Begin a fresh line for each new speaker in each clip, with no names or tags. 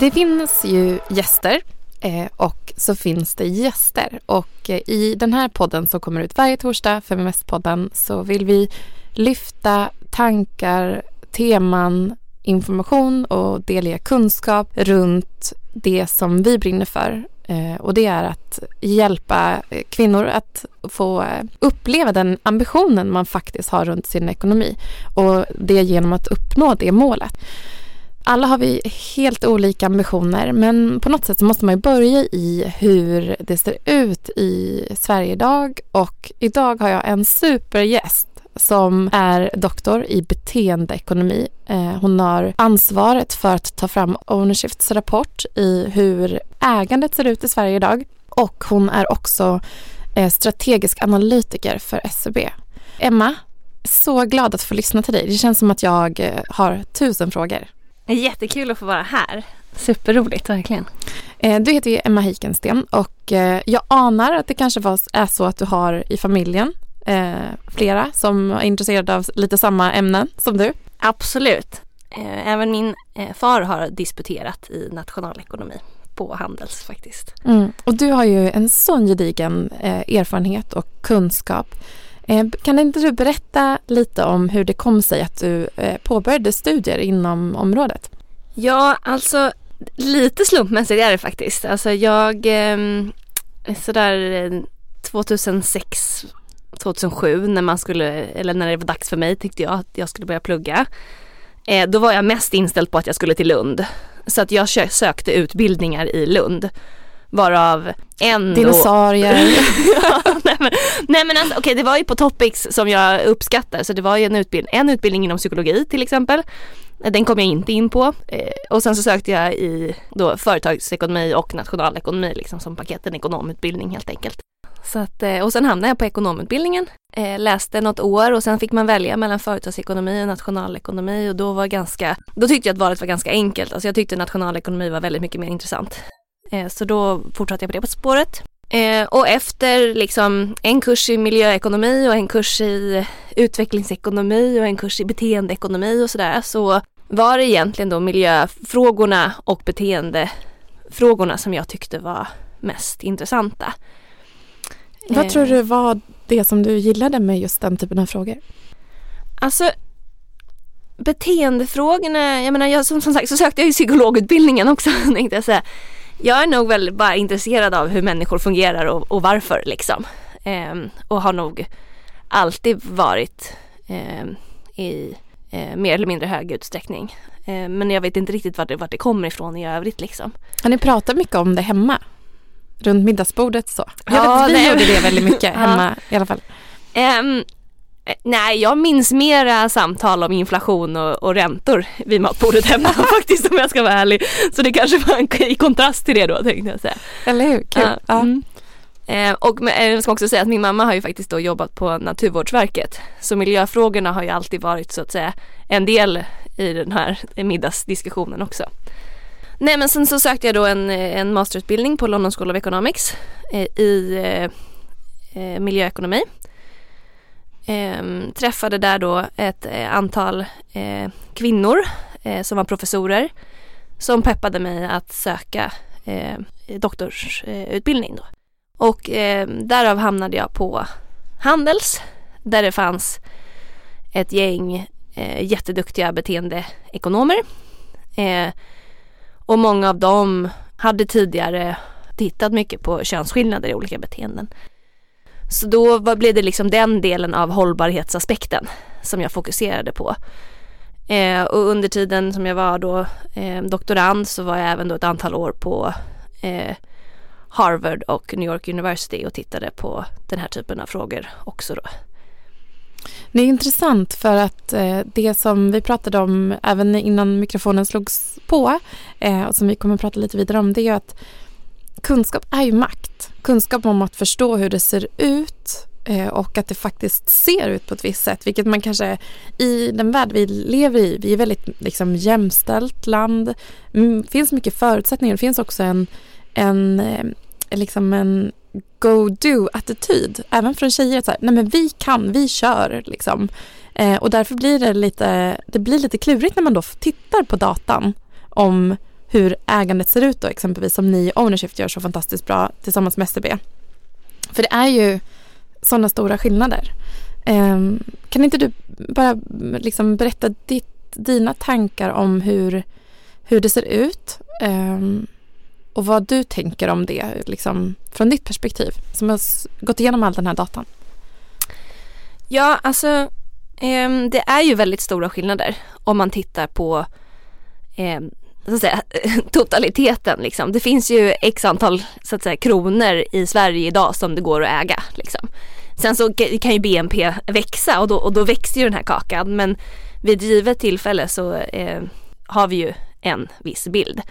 Det finns ju gäster eh, och så finns det gäster. Och eh, i den här podden som kommer ut varje torsdag, Feminvest-podden, så vill vi lyfta tankar, teman, information och delge kunskap runt det som vi brinner för. Eh, och det är att hjälpa kvinnor att få uppleva den ambitionen man faktiskt har runt sin ekonomi. Och det genom att uppnå det målet. Alla har vi helt olika ambitioner men på något sätt så måste man ju börja i hur det ser ut i Sverige idag och idag har jag en supergäst som är doktor i beteendeekonomi. Eh, hon har ansvaret för att ta fram Ownershifts rapport i hur ägandet ser ut i Sverige idag och hon är också eh, strategisk analytiker för SEB. Emma, så glad att få lyssna till dig. Det känns som att jag eh, har tusen frågor.
Jättekul att få vara här. Superroligt, verkligen.
Du heter ju Emma Heikensten och jag anar att det kanske är så att du har i familjen eh, flera som är intresserade av lite samma ämnen som du?
Absolut. Eh, även min eh, far har disputerat i nationalekonomi på Handels faktiskt.
Mm. Och du har ju en sån gedigen eh, erfarenhet och kunskap. Eh, kan inte du berätta lite om hur det kom sig att du eh, påbörjade studier inom området?
Ja, alltså lite slumpmässigt är det faktiskt. Alltså jag ehm, sådär eh, 2006 2007 när man skulle, eller när det var dags för mig tyckte jag att jag skulle börja plugga. Eh, då var jag mest inställd på att jag skulle till Lund. Så att jag sökte utbildningar i Lund. Varav en
Dinosaurier.
ja, nej men, nej men alltså, okay, det var ju på Topics som jag uppskattar så det var ju en, utbild en utbildning inom psykologi till exempel. Den kom jag inte in på. Eh, och sen så sökte jag i då företagsekonomi och nationalekonomi liksom som paket, en ekonomutbildning helt enkelt. Så att, eh, och sen hamnade jag på ekonomutbildningen, eh, läste något år och sen fick man välja mellan företagsekonomi och nationalekonomi och då var ganska, då tyckte jag att valet var ganska enkelt. Alltså jag tyckte nationalekonomi var väldigt mycket mer intressant. Eh, så då fortsatte jag på det spåret. Och efter liksom en kurs i miljöekonomi och en kurs i utvecklingsekonomi och en kurs i beteendeekonomi och sådär så var det egentligen då miljöfrågorna och beteendefrågorna som jag tyckte var mest intressanta.
Vad eh. tror du var det som du gillade med just den typen av frågor?
Alltså beteendefrågorna, jag menar jag, som, som sagt så sökte jag ju psykologutbildningen också tänkte jag säga. Jag är nog väl bara intresserad av hur människor fungerar och, och varför liksom. Ehm, och har nog alltid varit ehm, i eh, mer eller mindre hög utsträckning. Ehm, men jag vet inte riktigt vart det, vart det kommer ifrån i övrigt liksom.
Har ni pratat mycket om det hemma? runt middagsbordet så. Jag ja, vet vi nej. gjorde det väldigt mycket hemma ja. i alla fall. Um,
nej, jag minns mera samtal om inflation och, och räntor vid matbordet hemma faktiskt om jag ska vara ärlig. Så det kanske var en, i kontrast till det då tänkte jag säga.
Eller hur, kul. Uh, ja. mm.
Eh, och eh, jag ska också säga att min mamma har ju faktiskt då jobbat på Naturvårdsverket. Så miljöfrågorna har ju alltid varit så att säga en del i den här middagsdiskussionen också. Nej men sen så sökte jag då en, en masterutbildning på London School of Economics eh, i eh, eh miljöekonomi. Eh, träffade där då ett eh, antal eh, kvinnor eh, som var professorer som peppade mig att söka eh, doktorsutbildning då. Och ehm, därav hamnade jag på Handels där det fanns ett gäng eh, jätteduktiga beteendeekonomer och många av dem hade tidigare tittat mycket på könsskillnader i olika beteenden. Så då blev det liksom den delen av hållbarhetsaspekten som jag fokuserade på. Eh, och under tiden som jag var då eh, doktorand så var jag även då ett antal år på eh, Harvard och New York University och tittade på den här typen av frågor också då.
Det är intressant för att eh, det som vi pratade om även innan mikrofonen slogs på eh, och som vi kommer att prata lite vidare om det är ju att kunskap är ju makt. Kunskap om att förstå hur det ser ut eh, och att det faktiskt ser ut på ett visst sätt. Vilket man kanske i den värld vi lever i, vi är väldigt liksom, jämställt land. Det finns mycket förutsättningar. Det finns också en, en, eh, liksom en go-do-attityd. Även från tjejer. Så här, Nej men vi kan, vi kör. Liksom. Eh, och därför blir det lite, det blir lite klurigt när man då tittar på datan om hur ägandet ser ut då exempelvis som ni i Ownershift gör så fantastiskt bra tillsammans med SCB. För det är ju sådana stora skillnader. Ehm, kan inte du bara liksom berätta ditt, dina tankar om hur, hur det ser ut ehm, och vad du tänker om det liksom, från ditt perspektiv som har gått igenom all den här datan?
Ja, alltså ehm, det är ju väldigt stora skillnader om man tittar på så att säga, totaliteten liksom. Det finns ju x antal så att säga, kronor i Sverige idag som det går att äga. Liksom. Sen så kan ju BNP växa och då, och då växer ju den här kakan men vid givet tillfälle så eh, har vi ju en viss bild.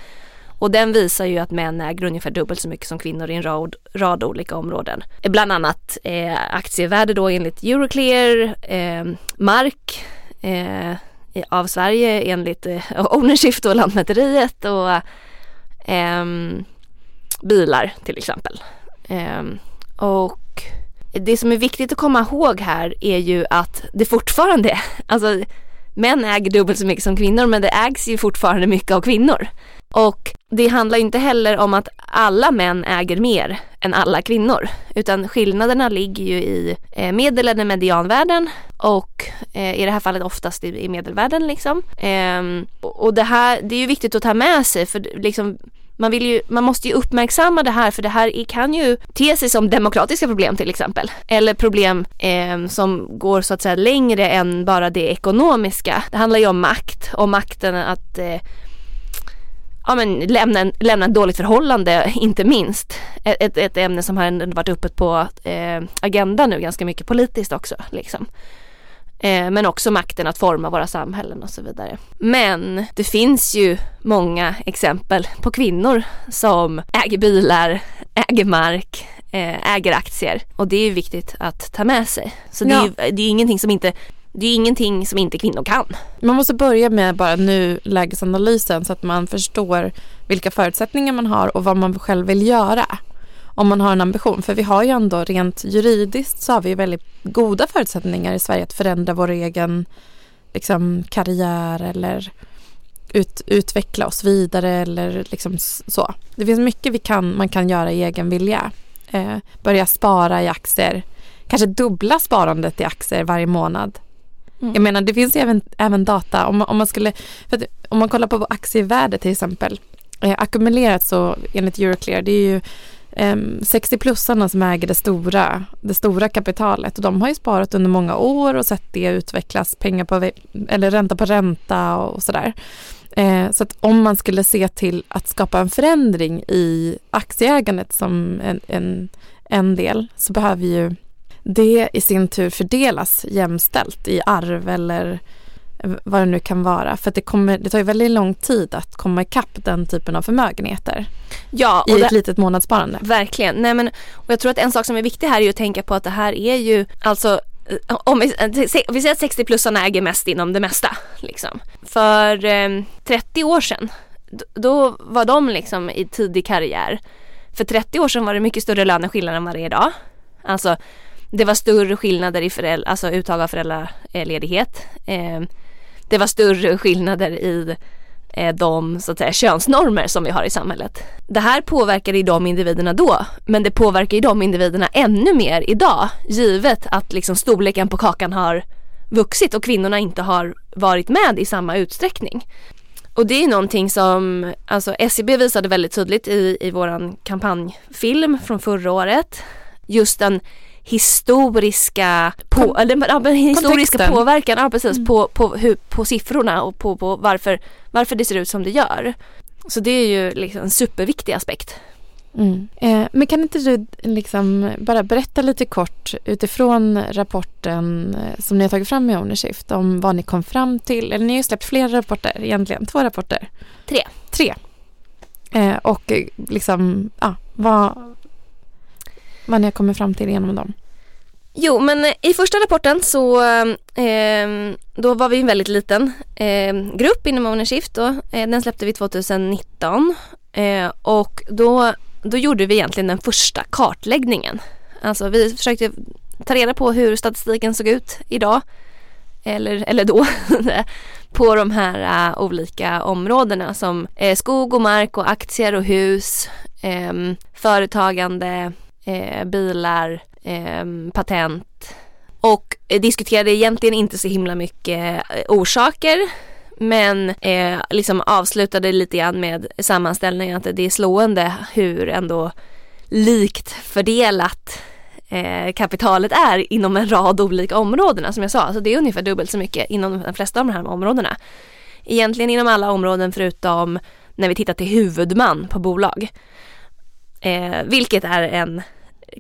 Och den visar ju att män äger ungefär dubbelt så mycket som kvinnor i en rad, rad olika områden. Eh, bland annat eh, aktievärde då enligt Euroclear, eh, mark eh, av Sverige enligt eh, Ownership och Lantmäteriet och eh, bilar till exempel. Eh, och det som är viktigt att komma ihåg här är ju att det fortfarande, alltså män äger dubbelt så mycket som kvinnor men det ägs ju fortfarande mycket av kvinnor. Och det handlar inte heller om att alla män äger mer än alla kvinnor utan skillnaderna ligger ju i eh, medel eller medianvärden och eh, i det här fallet oftast i medelvärden liksom. Ehm, och det här, det är ju viktigt att ta med sig för liksom man, vill ju, man måste ju uppmärksamma det här för det här kan ju te sig som demokratiska problem till exempel. Eller problem eh, som går så att säga längre än bara det ekonomiska. Det handlar ju om makt, och makten att eh, ja, men lämna, en, lämna ett dåligt förhållande inte minst. Ett, ett ämne som har varit uppe på eh, agendan nu ganska mycket politiskt också. Liksom. Eh, men också makten att forma våra samhällen och så vidare. Men det finns ju många exempel på kvinnor som äger bilar, äger mark, eh, äger aktier och det är viktigt att ta med sig. Så ja. det, är, det är ingenting som inte det är ingenting som inte kvinnor kan.
Man måste börja med bara nulägesanalysen så att man förstår vilka förutsättningar man har och vad man själv vill göra. Om man har en ambition. För vi har ju ändå rent juridiskt så har vi väldigt goda förutsättningar i Sverige att förändra vår egen liksom, karriär eller ut, utveckla oss vidare eller liksom så. Det finns mycket vi kan, man kan göra i egen vilja. Eh, börja spara i aktier. Kanske dubbla sparandet i aktier varje månad. Mm. Jag menar det finns ju även, även data om, om man skulle, om man kollar på aktievärde till exempel. Eh, ackumulerat så enligt Euroclear det är ju ehm, 60-plussarna som äger det stora, det stora kapitalet och de har ju sparat under många år och sett det utvecklas, pengar på, eller ränta på ränta och, sådär. Eh, så att om man skulle se till att skapa en förändring i aktieägandet som en, en, en del så behöver ju det i sin tur fördelas jämställt i arv eller vad det nu kan vara. För det, kommer, det tar ju väldigt lång tid att komma ikapp den typen av förmögenheter. Ja, I det, ett litet månadssparande.
Verkligen. Nej, men, och jag tror att en sak som är viktig här är att tänka på att det här är ju alltså eh, om vi, eh, vi säger att 60-plussarna äger mest inom det mesta. Liksom. För eh, 30 år sedan, då var de liksom i tidig karriär. För 30 år sedan var det mycket större löneskillnader än vad det är idag. Alltså det var större skillnader i föräldrar, alltså uttag av föräldraledighet. Eh, det var större skillnader i eh, de så att säga, könsnormer som vi har i samhället. Det här påverkade ju de individerna då men det påverkar ju de individerna ännu mer idag givet att liksom storleken på kakan har vuxit och kvinnorna inte har varit med i samma utsträckning. Och det är någonting som alltså SCB visade väldigt tydligt i, i vår kampanjfilm från förra året. Just den historiska, på, eller, ja, historiska påverkan ja, precis, mm. på, på, hur, på siffrorna och på, på varför, varför det ser ut som det gör. Så det är ju liksom en superviktig aspekt.
Mm. Eh, men kan inte du liksom bara berätta lite kort utifrån rapporten eh, som ni har tagit fram i Ownershift om vad ni kom fram till. Eller ni har ju släppt flera rapporter egentligen, två rapporter.
Tre.
Tre. Eh, och liksom, ja, vad, vad ni har kommit fram till genom dem?
Jo, men eh, i första rapporten så eh, då var vi en väldigt liten eh, grupp inom Ownershift då. Eh, den släppte vi 2019 eh, och då, då gjorde vi egentligen den första kartläggningen. Alltså vi försökte ta reda på hur statistiken såg ut idag eller, eller då på de här uh, olika områdena som eh, skog och mark och aktier och hus, ehm, företagande, eh, bilar, eh, patent och eh, diskuterade egentligen inte så himla mycket eh, orsaker men eh, liksom avslutade lite grann med sammanställningen att det är slående hur ändå likt fördelat eh, kapitalet är inom en rad olika områden. Som jag sa, alltså det är ungefär dubbelt så mycket inom de flesta av de här områdena. Egentligen inom alla områden förutom när vi tittar till huvudman på bolag. Eh, vilket är en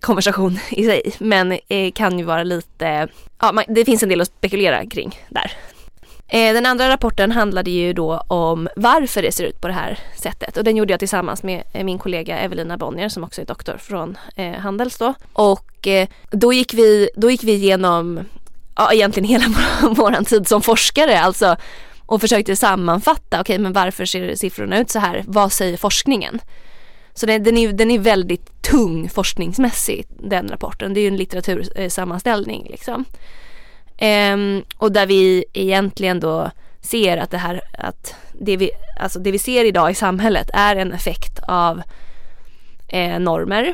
konversation i sig men eh, kan ju vara lite, ja man, det finns en del att spekulera kring där. Eh, den andra rapporten handlade ju då om varför det ser ut på det här sättet och den gjorde jag tillsammans med eh, min kollega Evelina Bonnier som också är doktor från eh, Handels då. Och eh, då, gick vi, då gick vi igenom ja, egentligen hela vår tid som forskare alltså och försökte sammanfatta, okej okay, men varför ser siffrorna ut så här? Vad säger forskningen? Så den, den, är, den är väldigt tung forskningsmässigt den rapporten. Det är ju en litteratursammanställning liksom. Ehm, och där vi egentligen då ser att det här, att det vi, alltså det vi ser idag i samhället är en effekt av eh, normer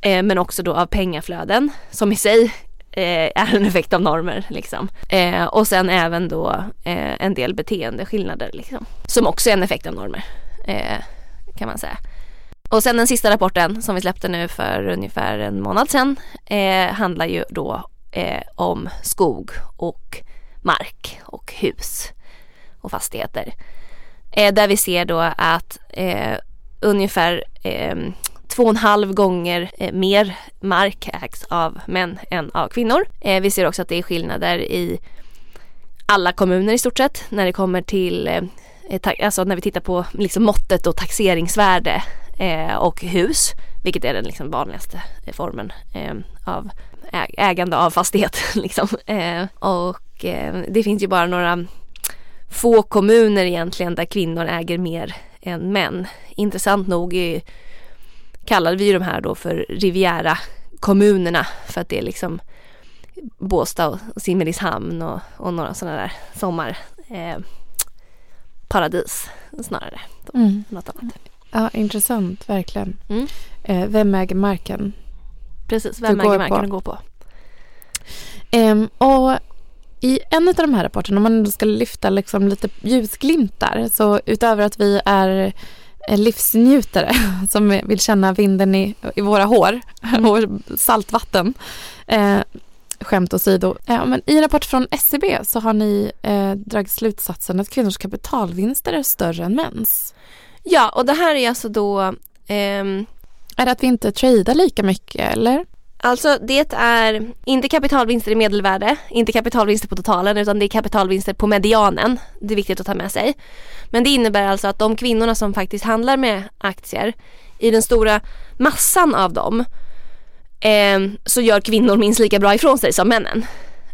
eh, men också då av pengaflöden som i sig eh, är en effekt av normer liksom. Eh, och sen även då eh, en del beteendeskillnader liksom som också är en effekt av normer eh, kan man säga. Och sen den sista rapporten som vi släppte nu för ungefär en månad sedan eh, handlar ju då eh, om skog och mark och hus och fastigheter. Eh, där vi ser då att eh, ungefär eh, två och en halv gånger eh, mer mark ägs av män än av kvinnor. Eh, vi ser också att det är skillnader i alla kommuner i stort sett när det kommer till eh, alltså när vi tittar på liksom måttet och taxeringsvärde och hus, vilket är den liksom vanligaste formen av ägande av fastighet. Liksom. Eh, och eh, det finns ju bara några få kommuner egentligen där kvinnor äger mer än män. Intressant nog är, kallar vi de här då för Riviera kommunerna för att det är liksom Båstad och Simrishamn och, och några sådana där sommar eh, snarare. Mm. Något annat.
Ja, intressant, verkligen. Mm. Eh, vem äger marken?
Precis, vem äger marken att gå på?
Um, och i en av de här rapporterna, om man ska lyfta liksom lite ljusglimtar, så utöver att vi är livsnjutare som vill känna vinden i, i våra hår och saltvatten. Eh, skämt åsido. Eh, men I en rapport från SCB e så har ni eh, dragit slutsatsen att kvinnors kapitalvinster är större än mäns.
Ja, och det här är alltså då ehm,
är det att vi inte tradar lika mycket eller?
Alltså det är inte kapitalvinster i medelvärde, inte kapitalvinster på totalen utan det är kapitalvinster på medianen. Det är viktigt att ta med sig. Men det innebär alltså att de kvinnorna som faktiskt handlar med aktier, i den stora massan av dem eh, så gör kvinnor minst lika bra ifrån sig som männen.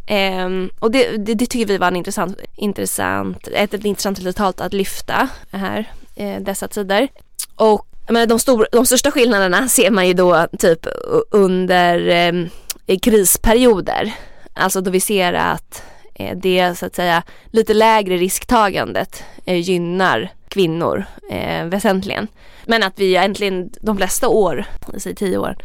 Eh, och det, det, det, tycker vi var en intressant, intressant, ett, ett intressant resultat att lyfta här dessa tider. Och men de, stor, de största skillnaderna ser man ju då typ under eh, krisperioder. Alltså då vi ser att eh, det så att säga lite lägre risktagandet eh, gynnar kvinnor eh, väsentligen. Men att vi egentligen de flesta år, säg tio år,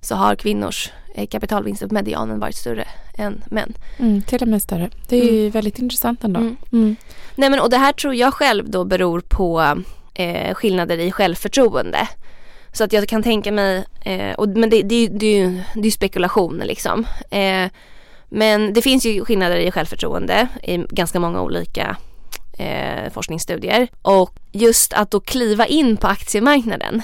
så har kvinnors eh, kapitalvinster på medianen varit större än män.
Mm, till och med större. Det är mm. ju väldigt intressant ändå. Mm.
Mm. Nej men och det här tror jag själv då beror på eh, skillnader i självförtroende. Så att jag kan tänka mig, eh, och, men det, det, det, är ju det är spekulation liksom. Eh, men det finns ju skillnader i självförtroende i ganska många olika eh, forskningsstudier. Och just att då kliva in på aktiemarknaden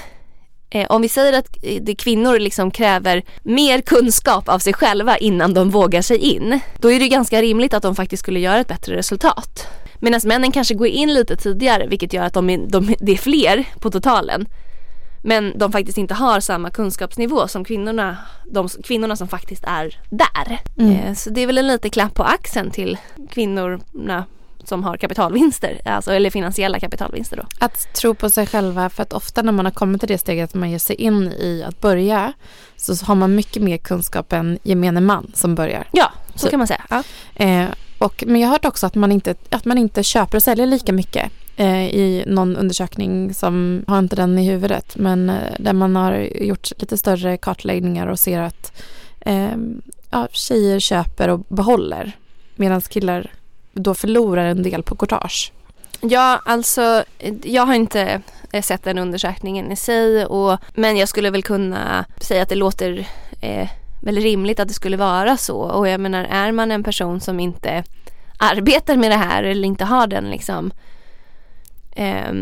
eh, om vi säger att eh, det kvinnor liksom kräver mer kunskap av sig själva innan de vågar sig in. Då är det ganska rimligt att de faktiskt skulle göra ett bättre resultat. Medan männen kanske går in lite tidigare vilket gör att de är, de, det är fler på totalen. Men de faktiskt inte har samma kunskapsnivå som kvinnorna, de kvinnorna som faktiskt är där. Mm. Eh, så det är väl en liten klapp på axeln till kvinnorna som har kapitalvinster, alltså, eller finansiella kapitalvinster. Då.
Att tro på sig själva, för att ofta när man har kommit till det steget att man ger sig in i att börja så har man mycket mer kunskap än gemene man som börjar.
Ja, så, så kan man säga. Ja.
Eh, och, men jag har hört också att man inte, att man inte köper och säljer lika mycket eh, i någon undersökning som har inte den i huvudet men eh, där man har gjort lite större kartläggningar och ser att eh, ja, tjejer köper och behåller medan killar då förlorar en del på courtage.
Ja, alltså jag har inte eh, sett den undersökningen i sig och, men jag skulle väl kunna säga att det låter eh, väl rimligt att det skulle vara så och jag menar är man en person som inte arbetar med det här eller inte har den liksom eh,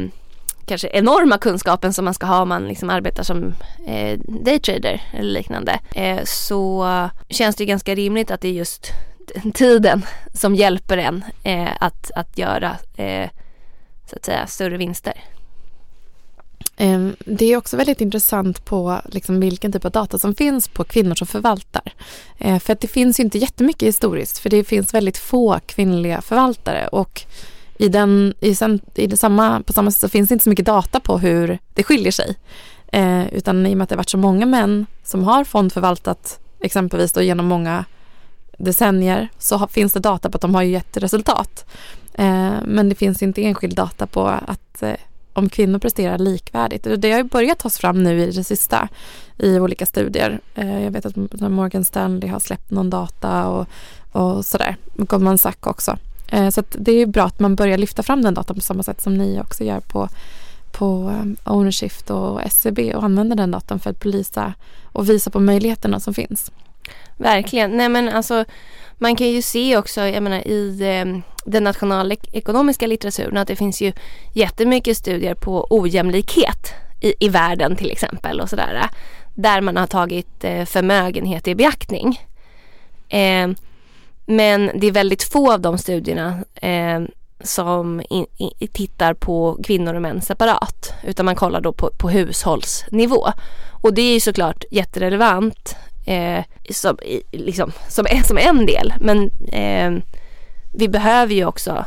kanske enorma kunskapen som man ska ha om man liksom arbetar som eh, daytrader eller liknande eh, så känns det ganska rimligt att det är just tiden som hjälper en eh, att, att göra eh, så att säga större vinster.
Ehm, det är också väldigt intressant på liksom vilken typ av data som finns på kvinnor som förvaltar. Ehm, för att det finns ju inte jättemycket historiskt för det finns väldigt få kvinnliga förvaltare och i den, i, sen, i det samma, på samma sätt så finns det inte så mycket data på hur det skiljer sig. Ehm, utan i och med att det har varit så många män som har fondförvaltat exempelvis då genom många decennier så finns det data på att de har gett resultat. Men det finns inte enskild data på att eh, om kvinnor presterar likvärdigt. Det har ju börjat tas fram nu i det sista i olika studier. Eh, jag vet att Morgan Stanley har släppt någon data och, och sådär. Goldman Sachs också. Eh, så det är bra att man börjar lyfta fram den datan på samma sätt som ni också gör på, på eh, Ownershift och SCB och använder den datan för att belysa och visa på möjligheterna som finns.
Verkligen. Nej men alltså man kan ju se också, jag menar i eh, den nationalekonomiska litteraturen att det finns ju jättemycket studier på ojämlikhet i, i världen till exempel och sådär. Där man har tagit eh, förmögenhet i beaktning. Eh, men det är väldigt få av de studierna eh, som in, in, tittar på kvinnor och män separat. Utan man kollar då på, på hushållsnivå. Och det är ju såklart jätterelevant eh, som, liksom, som, som en del. Men eh, vi behöver ju också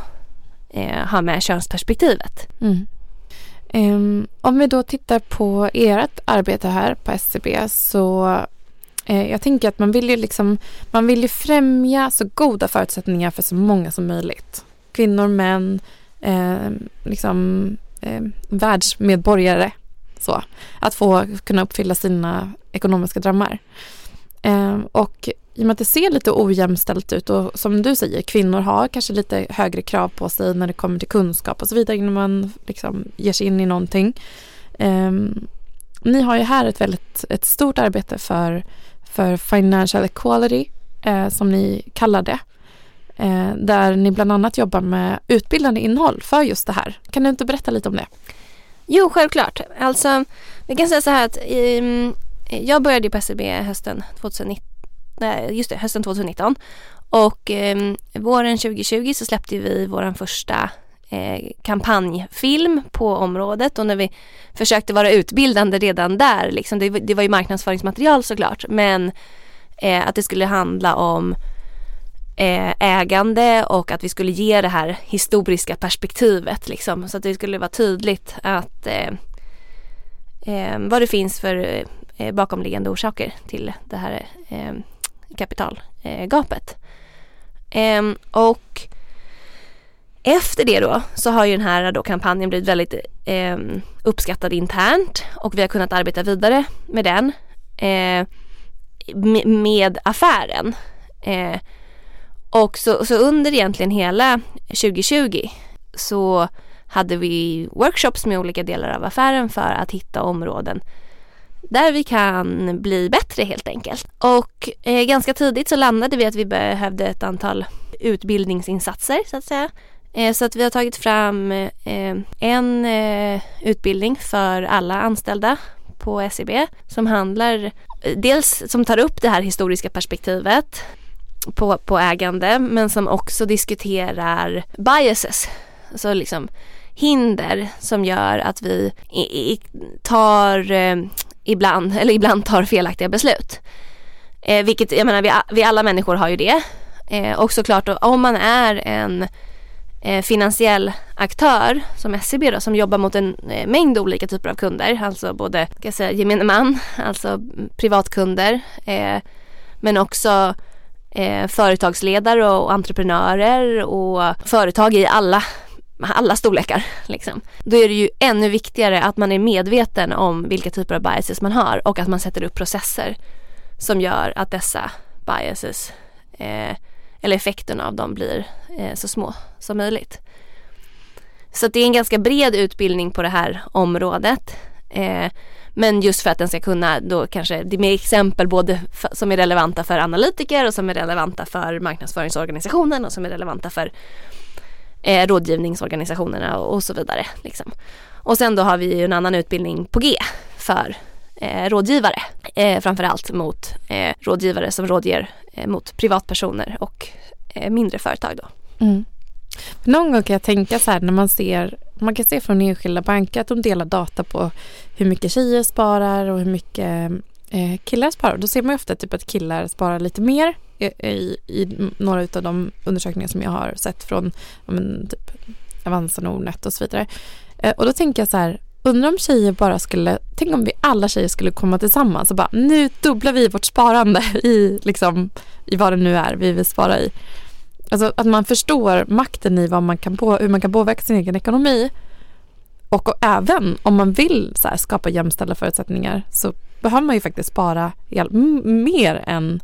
eh, ha med könsperspektivet.
Mm. Um, om vi då tittar på ert arbete här på SCB så eh, jag tänker att man vill ju liksom man vill ju främja så goda förutsättningar för så många som möjligt. Kvinnor, män, eh, liksom eh, världsmedborgare. Så, att få kunna uppfylla sina ekonomiska drömmar. Eh, och i och med att det ser lite ojämställt ut och som du säger, kvinnor har kanske lite högre krav på sig när det kommer till kunskap och så vidare innan man liksom ger sig in i någonting. Eh, ni har ju här ett väldigt ett stort arbete för, för financial equality eh, som ni kallar det. Eh, där ni bland annat jobbar med utbildande innehåll för just det här. Kan du inte berätta lite om det?
Jo, självklart. Alltså, vi kan säga så här att i, Eh, jag började på SCB hösten 2019 just det, hösten 2019. Och eh, våren 2020 så släppte vi vår första eh, kampanjfilm på området. Och när vi försökte vara utbildande redan där, liksom, det, det var ju marknadsföringsmaterial såklart, men eh, att det skulle handla om eh, ägande och att vi skulle ge det här historiska perspektivet liksom, så att det skulle vara tydligt att eh, eh, vad det finns för eh, Eh, bakomliggande orsaker till det här eh, kapitalgapet. Eh, och efter det då så har ju den här då kampanjen blivit väldigt eh, uppskattad internt och vi har kunnat arbeta vidare med den eh, med affären. Eh, och så, så, under egentligen hela 2020 så hade vi workshops med olika delar av affären för att hitta områden där vi kan bli bättre helt enkelt. Och eh, ganska tidigt så landade vi att vi behövde ett antal utbildningsinsatser så att säga. Eh, så att vi har tagit fram eh, en eh, utbildning för alla anställda på SEB som handlar eh, dels som tar upp det här historiska perspektivet på, på ägande men som också diskuterar biases. Alltså liksom hinder som gör att vi tar eh, ibland, eller ibland tar felaktiga beslut. Eh, vilket, jag menar vi, vi alla människor har ju det. Eh, och såklart om man är en eh, finansiell aktör som SCB då, som jobbar mot en eh, mängd olika typer av kunder, alltså både kan jag säga, gemene man, alltså privatkunder, eh, men också eh, företagsledare och entreprenörer och företag i alla alla storlekar. Liksom. Då är det ju ännu viktigare att man är medveten om vilka typer av biases man har och att man sätter upp processer som gör att dessa biases eh, eller effekterna av dem blir eh, så små som möjligt. Så det är en ganska bred utbildning på det här området. Eh, men just för att den ska kunna då kanske, det är med exempel både för, som är relevanta för analytiker och som är relevanta för marknadsföringsorganisationen och som är relevanta för eh, rådgivningsorganisationerna och, och så vidare. Liksom. Och sen då har vi ju en annan utbildning på G för eh, rådgivare. Eh, framförallt mot eh, rådgivare som rådger eh, mot privatpersoner och eh, mindre företag då.
Mm. Någon gång kan jag tänka så här när man ser, man kan se från enskilda banker att de delar data på hur mycket tjejer sparar och hur mycket eh, killar sparar. Då ser man ofta typ att killar sparar lite mer i, i, några av de undersökningar som jag har sett från men, typ Avanza, Nordnet och så vidare. Eh, och då tänker jag så här, undrar om tjejer bara skulle, tänk om vi alla tjejer skulle komma tillsammans och bara nu dubblar vi vårt sparande i liksom i vad det nu är vi vill spara i. Alltså att man förstår makten i vad man kan på, hur man kan påverka sin egen ekonomi. Och, och även om man vill så här, skapa jämställda förutsättningar så behöver man ju faktiskt spara mer än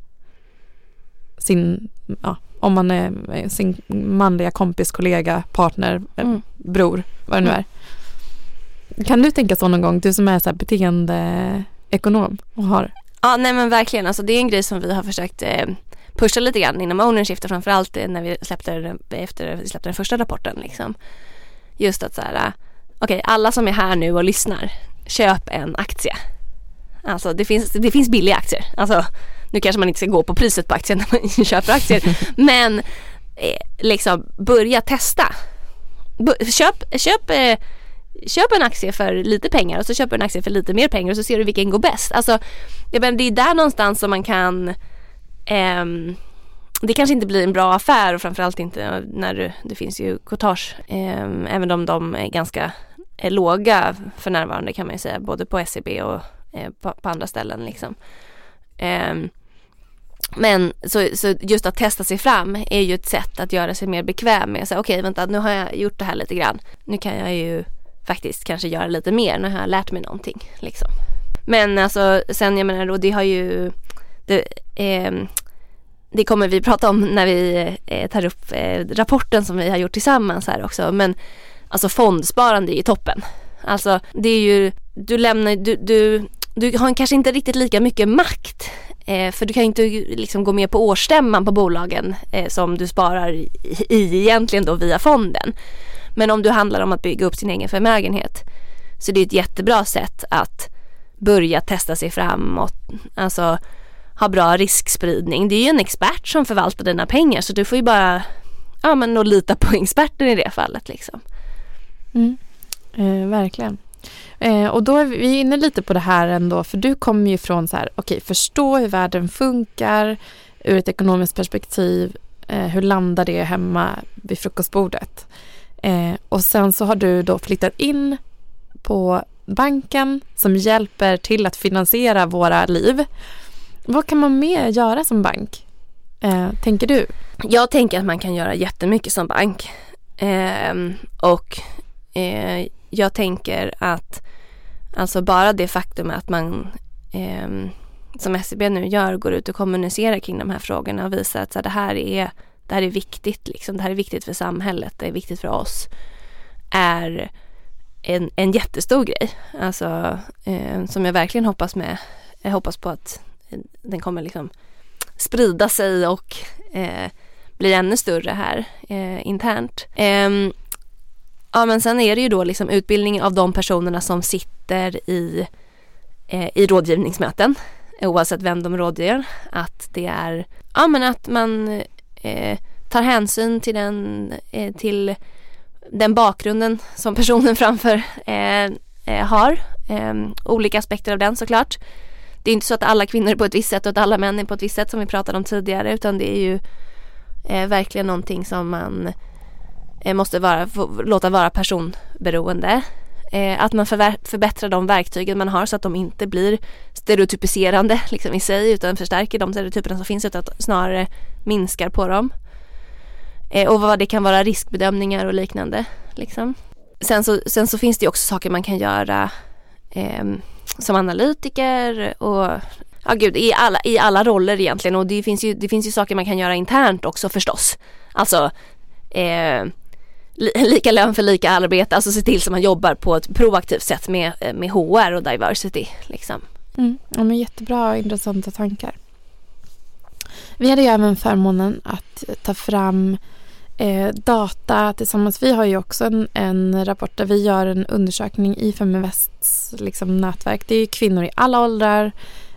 sin, ja, om man är sin manliga kompis, kollega, partner, eh, mm. bror, vad det nu mm. är. Kan du tänka så någon gång, du som är så här beteendeekonom och har?
Ja, nej men verkligen, alltså det är en grej som vi har försökt eh, pusha lite grann inom ownership framförallt när vi släppte, efter vi släppte den första rapporten liksom. Just att så här, okej okay, alla som är här nu och lyssnar, köp en aktie. Alltså det finns, det finns billiga aktier. Alltså nu kanske man inte ska gå på priset på aktien när man köper aktier. men eh, liksom börja testa. Köp, köp, eh, köp en aktie för lite pengar och så köper du en aktie för lite mer pengar och så ser du vilken går bäst. Alltså, jag menar, det är där någonstans som man kan Um, det kanske inte blir en bra affär och framförallt inte när du det finns ju courtage. Um, även om de är ganska är låga för närvarande kan man ju säga både på SEB och eh, på, på, andra ställen liksom. Um, men så, så, just att testa sig fram är ju ett sätt att göra sig mer bekväm med. Okej okay, vänta nu har jag gjort det här lite grann. Nu kan jag ju faktiskt kanske göra lite mer. Nu har jag lärt mig någonting liksom. Men alltså sen jag menar då, det har ju det, eh, det kommer vi prata om när vi eh, tar upp eh, rapporten som vi har gjort tillsammans här också. Men alltså fondsparande är ju toppen. Alltså det är ju, du lämnar, du, du, du har kanske inte riktigt lika mycket makt. Eh, för du kan ju inte liksom gå med på årsstämman på bolagen eh, som du sparar i, i egentligen då via fonden. Men om du handlar om att bygga upp sin egen förmögenhet så det är ett jättebra sätt att börja testa sig framåt. Alltså ha bra riskspridning. Det är ju en expert som förvaltar dina pengar så du får ju bara ja, men lita på experten i det fallet. Liksom.
Mm. Eh, verkligen. Eh, och då är vi inne lite på det här ändå för du kommer ju från så här, okej okay, förstå hur världen funkar ur ett ekonomiskt perspektiv. Eh, hur landar det hemma vid frukostbordet? Eh, och sen så har du då flyttat in på banken som hjälper till att finansiera våra liv. Vad kan man mer göra som bank? Eh, tänker du?
Jag tänker att man kan göra jättemycket som bank. Eh, och eh, jag tänker att alltså bara det faktum att man eh, som SEB nu gör går ut och kommunicerar kring de här frågorna och visar att så här, det, här är, det här är viktigt. Liksom. Det här är viktigt för samhället, det är viktigt för oss. Är en, en jättestor grej. Alltså, eh, som jag verkligen hoppas med. Jag hoppas på att den kommer liksom sprida sig och eh, bli ännu större här eh, internt. Ehm, Ja men sen är det ju då liksom utbildning av de personerna som sitter i, eh, i rådgivningsmöten oavsett vem de rådger. Att det är, ja men att man eh, tar hänsyn till den, eh, till den bakgrunden som personen framför eh, eh, har. Ehm, olika aspekter av den såklart det är inte så att alla kvinnor är på ett visst sätt och att alla män är på ett visst sätt som vi pratade om tidigare utan det är ju eh, verkligen någonting som man eh, Eh, måste vara, låta vara personberoende. Eh, att man förbättrar de verktygen man har så att de inte blir stereotypiserande liksom, i sig utan förstärker de stereotyperna som finns utan att snarare minskar på dem. Eh, och vad det kan vara riskbedömningar och liknande. Liksom. Sen, så, sen så finns det också saker man kan göra eh, som analytiker och ja gud, i alla, i alla roller egentligen och det finns, ju, det finns ju saker man kan göra internt också förstås. Alltså eh, lika lön för lika arbete, alltså se till så man jobbar på ett proaktivt sätt med, eh, med HR och diversity. Liksom.
Mm. Ja, men jättebra och intressanta tankar. Vi hade ju även förmånen att ta fram eh, data tillsammans. Vi har ju också en, en, rapport där vi gör en undersökning i Feminvests liksom, nätverk. Det är kvinnor i alla åldrar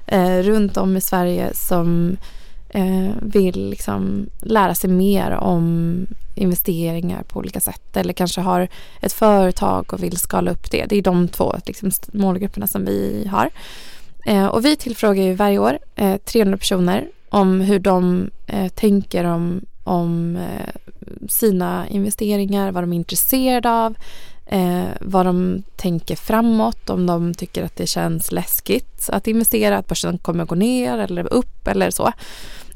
eh, runt om i Sverige som eh, Eh, vill liksom, lära sig mer om investeringar på olika sätt eller kanske har ett företag och vill skala upp det. Det är de två liksom, målgrupperna som vi har. Eh, och vi tillfrågar ju varje år eh, 300 personer om hur de eh, tänker om, om eh, sina investeringar, vad de är intresserade av, eh, vad de tänker framåt, om de tycker att det känns läskigt att investera, att börsen kommer gå ner eller upp eller så.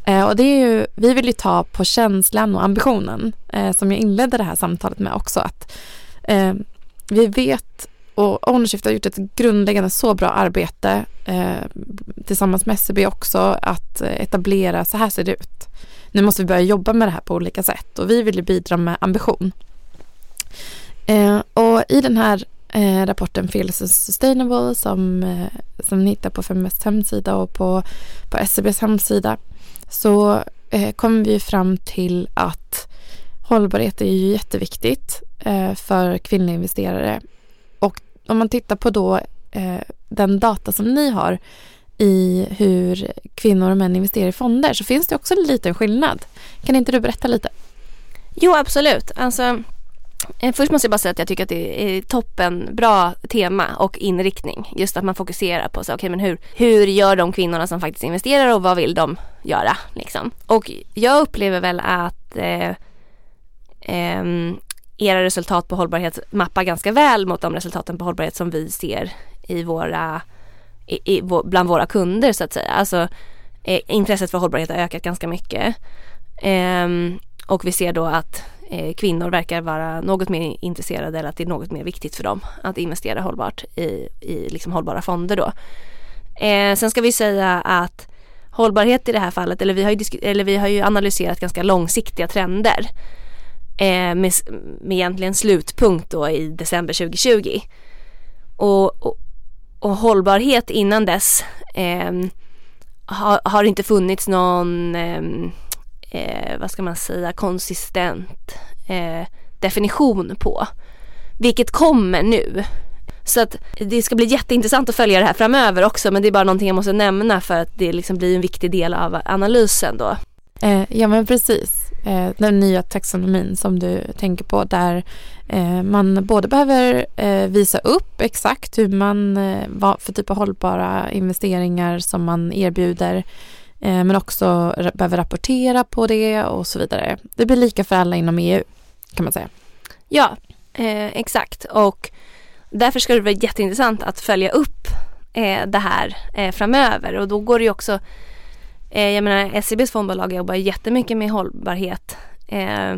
Eh, och det är ju, vi vill ju ta på känslan och ambitionen eh, som jag inledde det här samtalet med också. att eh, Vi vet och Ownershift har gjort ett grundläggande så bra arbete eh, tillsammans med SEB också att etablera så här ser det ut. Nu måste vi börja jobba med det här på olika sätt och vi vill ju bidra med ambition. Eh, och i den här eh, rapporten Fearless and Sustainable som, eh, som ni hittar på Feminvests hemsida och på, på SCBs hemsida så eh, kommer vi fram till att hållbarhet är ju jätteviktigt eh, för kvinnliga investerare. Och om man tittar på då eh, den data som ni har i hur kvinnor och män investerar i fonder så finns det också en liten skillnad. Kan inte du berätta lite?
Jo absolut. Alltså, eh, först måste jag bara säga att jag tycker att det är toppen bra tema och inriktning. Just att man fokuserar på så, okay, men hur, hur gör de kvinnorna som faktiskt investerar och vad vill de göra? Liksom. Och jag upplever väl att eh, eh, era resultat på hållbarhet mappar ganska väl mot de resultaten på hållbarhet som vi ser i våra i, i, bland våra kunder så att säga. Alltså eh, intresset för hållbarhet har ökat ganska mycket. Eh, och vi ser då att eh, kvinnor verkar vara något mer intresserade eller att det är något mer viktigt för dem att investera hållbart i, i liksom hållbara fonder då. Eh, sen ska vi säga att hållbarhet i det här fallet, eller vi har ju, eller vi har ju analyserat ganska långsiktiga trender eh, med, med egentligen slutpunkt då i december 2020. Och, och, och hållbarhet innan dess eh, har, har, inte funnits någon, ehm, eh, vad ska man säga, konsistent eh, definition på. Vilket kommer nu. Så att det ska bli jätteintressant att följa det här framöver också men det är bara någonting jag måste nämna för att det liksom blir en viktig del av analysen då.
Eh, ja men precis. Eh, den nya taxonomin som du tänker på där eh, man både behöver eh, visa upp exakt hur man, eh, vad för typ av hållbara investeringar som man erbjuder eh, men också behöver rapportera på det och så vidare. Det blir lika för alla inom EU kan man säga.
Ja, exakt och därför ska det vara jätteintressant att följa upp eh, det här eh, framöver och då går det ju också Eh, jag menar SEBs fondbolag jobbar jättemycket med hållbarhet eh,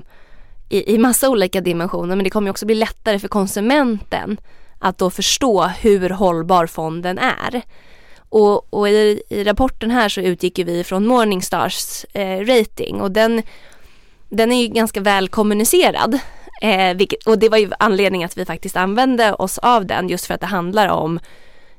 i, i massa olika dimensioner men det kommer också bli lättare för konsumenten att då förstå hur hållbar fonden är. Och, och i, i, rapporten här så utgick vi från Morningstars eh, rating och den, den är ju ganska väl kommunicerad. Eh, vilket, och det var ju anledningen att vi faktiskt använde oss av den just för att det handlar om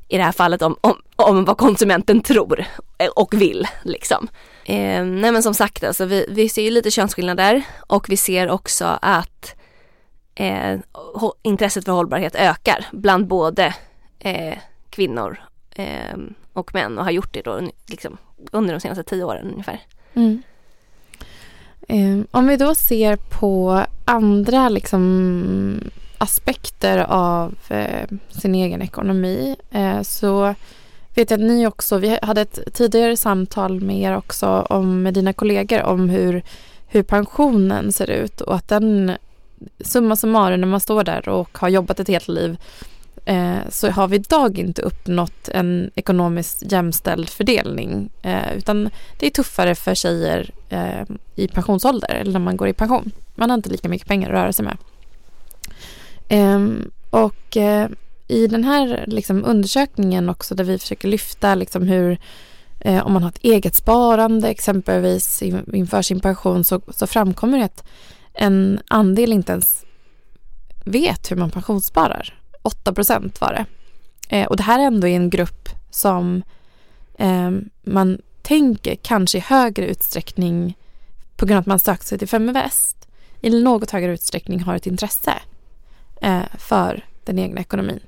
i det här fallet om, om, om vad konsumenten tror eh, och vill. Liksom. Eh, nej men som sagt, alltså, vi, vi ser ju lite könsskillnader och vi ser också att eh, intresset för hållbarhet ökar bland både eh, kvinnor eh, och män och har gjort det då liksom, under de senaste tio åren ungefär. Mm.
Ehm, om vi då ser på andra liksom aspekter av eh, sin egen ekonomi eh, så vet jag att ni också, vi hade ett tidigare samtal med er också om med dina kollegor om hur, hur pensionen ser ut och att den summa summarum när man står där och har jobbat ett helt liv Eh, så har vi idag inte uppnått en ekonomiskt jämställd fördelning. Eh, utan det är tuffare för tjejer eh, i pensionsålder eller när man går i pension. Man har inte lika mycket pengar att röra sig med. Ehm, och eh, i den här liksom, undersökningen också där vi försöker lyfta liksom, hur eh, om man har ett eget sparande exempelvis inför sin pension så, så framkommer det att en andel inte ens vet hur man pensionssparar. 8 procent var det. Eh, och det här är ändå i en grupp som eh, man tänker kanske i högre utsträckning på grund av att man sökt sig till Feminvest i något högre utsträckning har ett intresse eh, för den egna ekonomin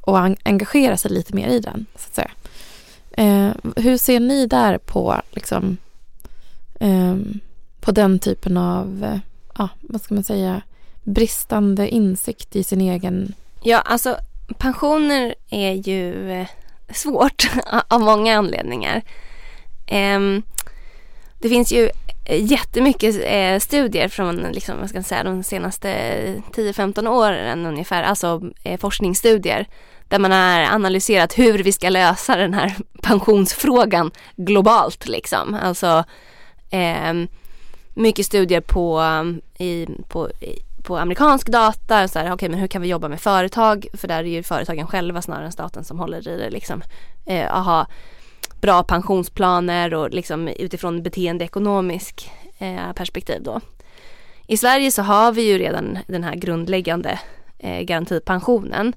och engagera sig lite mer i den. så att säga. Eh, hur ser ni där på, liksom, eh, på den typen av, eh, ja, vad ska man säga, bristande insikt i sin egen...
Ja, alltså pensioner är ju eh, svårt av många anledningar. Ehm, det finns ju eh, jättemycket eh, studier från liksom, vad ska jag säga, de senaste 10-15 åren ungefär, alltså forskningsstudier där man har analyserat hur vi ska lösa den här pensionsfrågan globalt liksom. Alltså ehm, mycket studier på, i, på, på amerikansk data, så här, okay, men hur kan vi jobba med företag? För där är ju företagen själva snarare än staten som håller i det liksom. Eh, aha, bra pensionsplaner och liksom utifrån beteendeekonomisk eh, perspektiv då. I Sverige så har vi ju redan den här grundläggande eh, garantipensionen.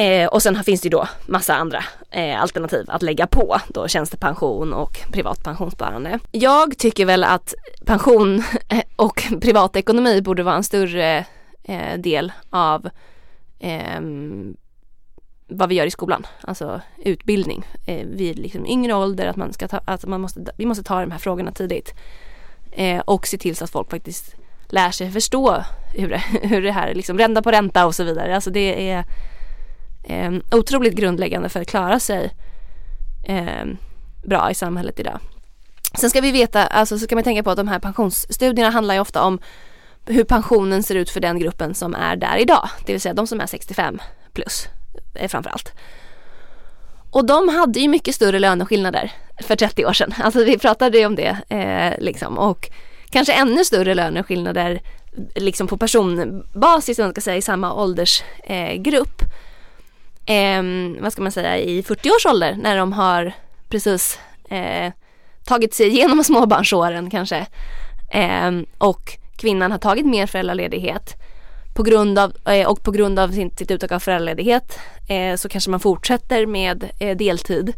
Eh, och sen finns det ju då massa andra eh, alternativ att lägga på då tjänstepension och privat pensionssparande. Jag tycker väl att pension eh, och privatekonomi borde vara en större eh, del av ehm, vad vi gör i skolan, alltså utbildning eh, vid liksom yngre ålder, att man ska ta, att man måste, vi måste ta de här frågorna tidigt eh, och se till så att folk faktiskt lär sig förstå hur det, hur det här, liksom ränta på ränta och så vidare. Alltså det är eh, otroligt grundläggande för att klara sig eh, bra i samhället idag. Sen ska vi veta, alltså så ska man tänka på att de här pensionsstudierna handlar ju ofta om hur pensionen ser ut för den gruppen som är där idag, det vill säga de som är 65 plus eh, framförallt. Och de hade ju mycket större löneskillnader för 30 år sedan. Alltså vi pratade ju om det eh, liksom och kanske ännu större löneskillnader liksom på personbasis, om man ska säga, i samma åldersgrupp. Eh, eh, vad ska man säga, i 40 års ålder när de har precis eh, tagit sig igenom småbarnsåren kanske. Eh, och kvinnan har tagit mer föräldraledighet på grund av, eh, och på grund av sin, sitt uttag av föräldraledighet eh, så kanske man fortsätter med eh, deltid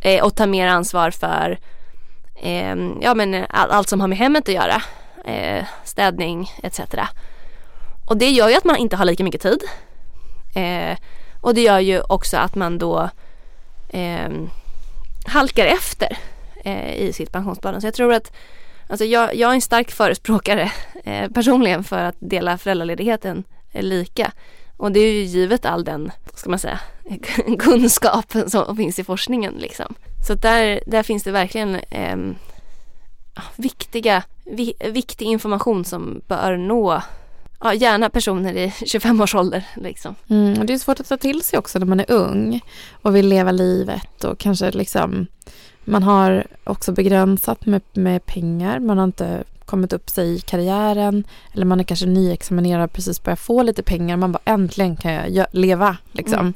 eh, och tar mer ansvar för ehm, ja, men allt som har med hemmet att göra. Eh, städning etc. Och det gör ju att man inte har lika mycket tid. Eh, och det gör ju också att man då eh, halkar efter eh, i sitt pensionssparande. Så jag tror att alltså jag, jag är en stark förespråkare eh, personligen för att dela föräldraledigheten eh, lika. Och det är ju givet all den, ska man säga, kunskapen som finns i forskningen liksom. Så där, där finns det verkligen eh, viktiga, vi, viktig information som bör nå ja, gärna personer i 25 års ålder. Liksom.
Mm, och det är svårt att ta till sig också när man är ung och vill leva livet och kanske liksom man har också begränsat med, med pengar. Man har inte kommit upp sig i karriären eller man är kanske nyexaminerad precis börjat få lite pengar. Man bara äntligen kan jag leva liksom. Mm.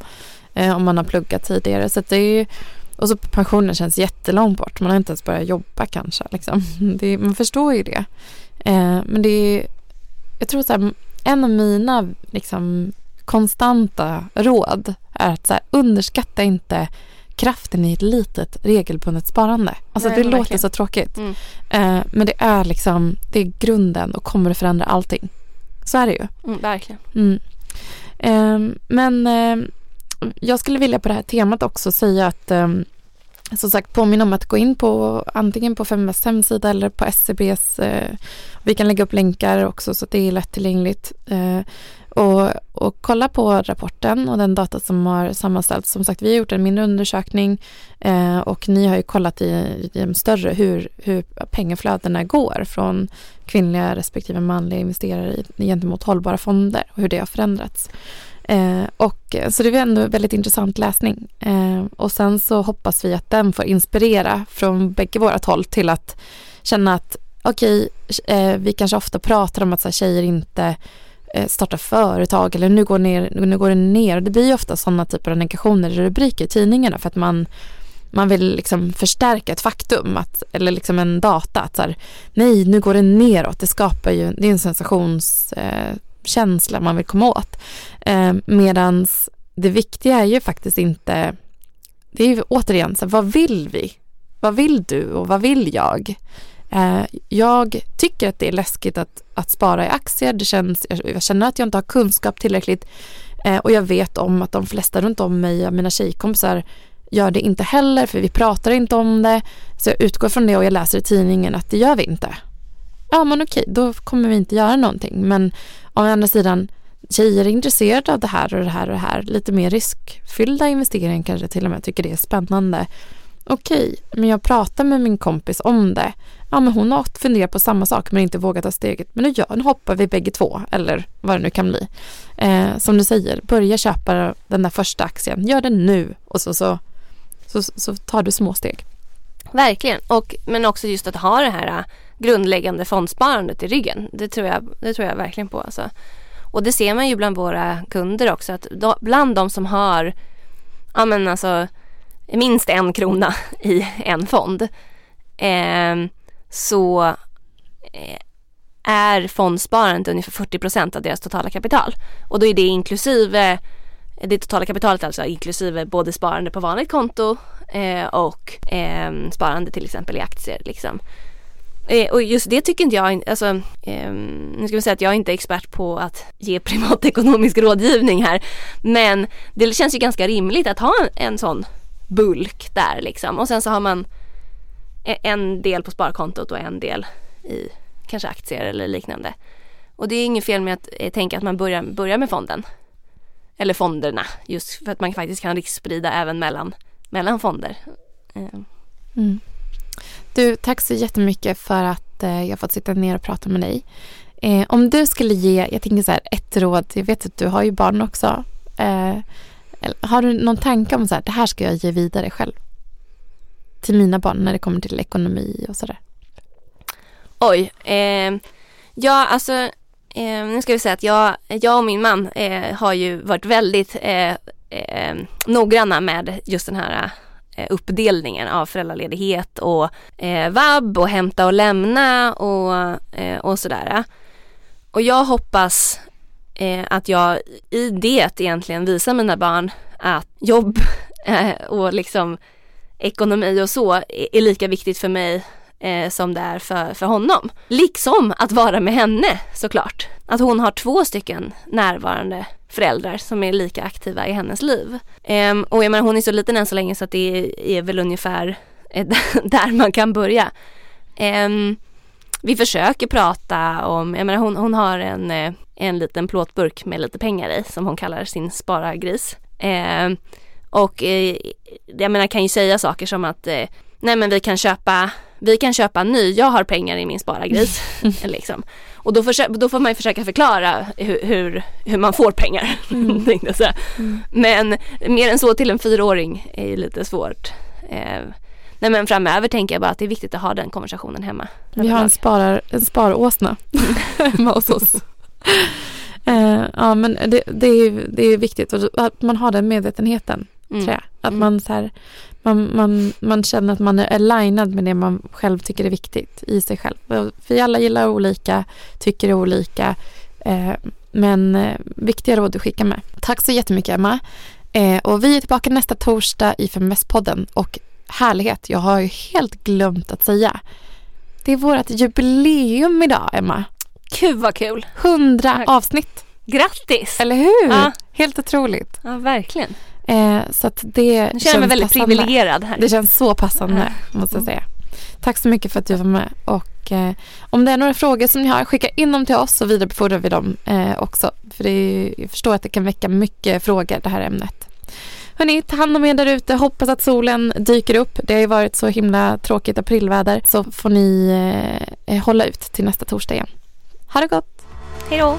Eh, om man har pluggat tidigare. Så det är och så pensionen känns jättelångt bort. Man har inte ens börjat jobba kanske. Liksom. Det, man förstår ju det. Eh, men det är jag tror så här, en av mina liksom, konstanta råd är att så här, underskatta inte kraften i ett litet regelbundet sparande. Alltså Nej, det låter så tråkigt. Mm. Eh, men det är liksom, det är grunden och kommer att förändra allting. Så är det ju.
Mm, verkligen.
Mm. Eh, men eh, jag skulle vilja på det här temat också säga att ehm, som sagt påminna om att gå in på antingen på Feminvests hemsida eller på SCBs. Eh, vi kan lägga upp länkar också så att det är lättillgängligt. Eh, och, och kolla på rapporten och den data som har sammanställts. Som sagt, vi har gjort en mindre undersökning eh, och ni har ju kollat i, i en större hur, hur pengaflödena går från kvinnliga respektive manliga investerare i, gentemot hållbara fonder och hur det har förändrats. Eh, och, eh, så det är ändå väldigt intressant läsning. Eh, och sen så hoppas vi att den får inspirera från bägge våra håll till att känna att okej, okay, eh, vi kanske ofta pratar om att så här, tjejer inte eh, startar företag eller nu går, ner, nu går det ner. Det blir ju ofta sådana typer av negationer i rubriker i tidningarna för att man man vill liksom förstärka ett faktum att, eller liksom en data att så här, nej nu går det neråt. Det skapar ju, det är en sensations... eh, man vill komma åt. Eh, Medan det viktiga är ju faktiskt inte, det är ju återigen så här, vad vill vi? Vad vill du och vad vill jag? Eh, jag tycker att det är läskigt att, att spara i aktier. Det känns, jag känner att jag inte har kunskap tillräckligt eh, och jag vet om att de flesta runt om mig, mina tjejkompisar, gör det inte heller för vi pratar inte om det. Så jag utgår från det och jag läser i tidningen att det gör vi inte. Ja men okej, då kommer vi inte göra någonting. Men å andra sidan, tjejer är intresserade av det här och det här och det här. Lite mer riskfyllda investeringar kanske till och med tycker det är spännande. Okej, men jag pratar med min kompis om det. Ja men hon har funderat på samma sak men inte vågat ta steget. Men nu, gör, nu hoppar vi bägge två eller vad det nu kan bli. Eh, som du säger, börja köpa den där första aktien. Gör det nu och så, så så, så tar du små steg.
Verkligen, och, men också just att ha det här äh, grundläggande fondsparandet i ryggen. Det tror jag, det tror jag verkligen på. Alltså. Och det ser man ju bland våra kunder också att då, bland de som har ja, men alltså, minst en krona i en fond eh, så eh, är fondsparandet ungefär 40 procent av deras totala kapital. Och då är det inklusive det totala kapitalet alltså inklusive både sparande på vanligt konto eh, och eh, sparande till exempel i aktier. Liksom. Eh, och just det tycker inte jag, alltså, eh, nu ska vi säga att jag är inte är expert på att ge privatekonomisk rådgivning här. Men det känns ju ganska rimligt att ha en, en sån bulk där liksom. Och sen så har man e-, en del på sparkontot och en del i kanske aktier eller liknande. Och det är inget fel med att eh, tänka att man börjar, börjar med fonden eller fonderna just för att man faktiskt kan risksprida även mellan, mellan fonder. Eh.
Mm. Du, tack så jättemycket för att eh, jag fått sitta ner och prata med dig. Eh, om du skulle ge, jag tänker så här, ett råd, jag vet att du har ju barn också. Eh, har du någon tanke om så här, det här ska jag ge vidare själv? Till mina barn när det kommer till ekonomi och sådär.
Oj, eh, ja alltså Eh, nu ska vi säga att jag, jag och min man eh, har ju varit väldigt eh, eh noggranna med just den här eh, Eh, uppdelningen av föräldraledighet och eh, vab och hämta och lämna och, eh, och sådär. Och jag hoppas eh, att jag i det egentligen visar mina barn att jobb och liksom ekonomi och så är lika viktigt för mig eh, som det är för, för honom. Liksom att vara med henne såklart. Att hon har två stycken närvarande föräldrar som är lika aktiva i hennes liv. Eh, och jag menar hon är så liten än så länge så att det är, är väl ungefär eh, där man kan börja. Eh, vi försöker prata om, jag menar hon, hon har en, eh, en liten plåtburk med lite pengar i som hon kallar sin sparagris. Eh, och eh, jag menar kan ju säga saker som att eh, nej men vi kan köpa vi kan köpa en ny, jag har pengar i min sparagris. liksom. Och då, försö- då får man ju försöka förklara hur, hur, hur man får pengar. Mm. mm. Men mer än så till en fyraåring är ju lite svårt. Eh, nej men framöver tänker jag bara att det är viktigt att ha den konversationen hemma.
Vi har en, sparar, en sparåsna hemma hos oss. Eh, ja men det, det, är, det är viktigt att man har den medvetenheten. Mm. Tror jag. Att mm. man så här, man, man, man känner att man är alignad med det man själv tycker är viktigt i sig själv. Vi alla gillar olika, tycker olika. Eh, men eh, viktiga råd att skicka med. Tack så jättemycket Emma. Eh, och vi är tillbaka nästa torsdag i Feminvest-podden. Och härlighet, jag har ju helt glömt att säga. Det är vårt jubileum idag Emma.
Gud vad kul!
100 avsnitt.
Grattis!
Eller hur? Ja. Helt otroligt.
Ja, verkligen.
Eh, så att det
jag känner mig väldigt passande. privilegierad här.
Det känns så passande måste jag säga. Tack så mycket för att du var med och eh, om det är några frågor som ni har skicka in dem till oss så vidarebefordrar vi dem eh, också. För är, jag förstår att det kan väcka mycket frågor det här ämnet. Hörni, ta hand om er där ute. Hoppas att solen dyker upp. Det har ju varit så himla tråkigt aprilväder. Så får ni eh, hålla ut till nästa torsdag igen. Ha det gott!
Hej då!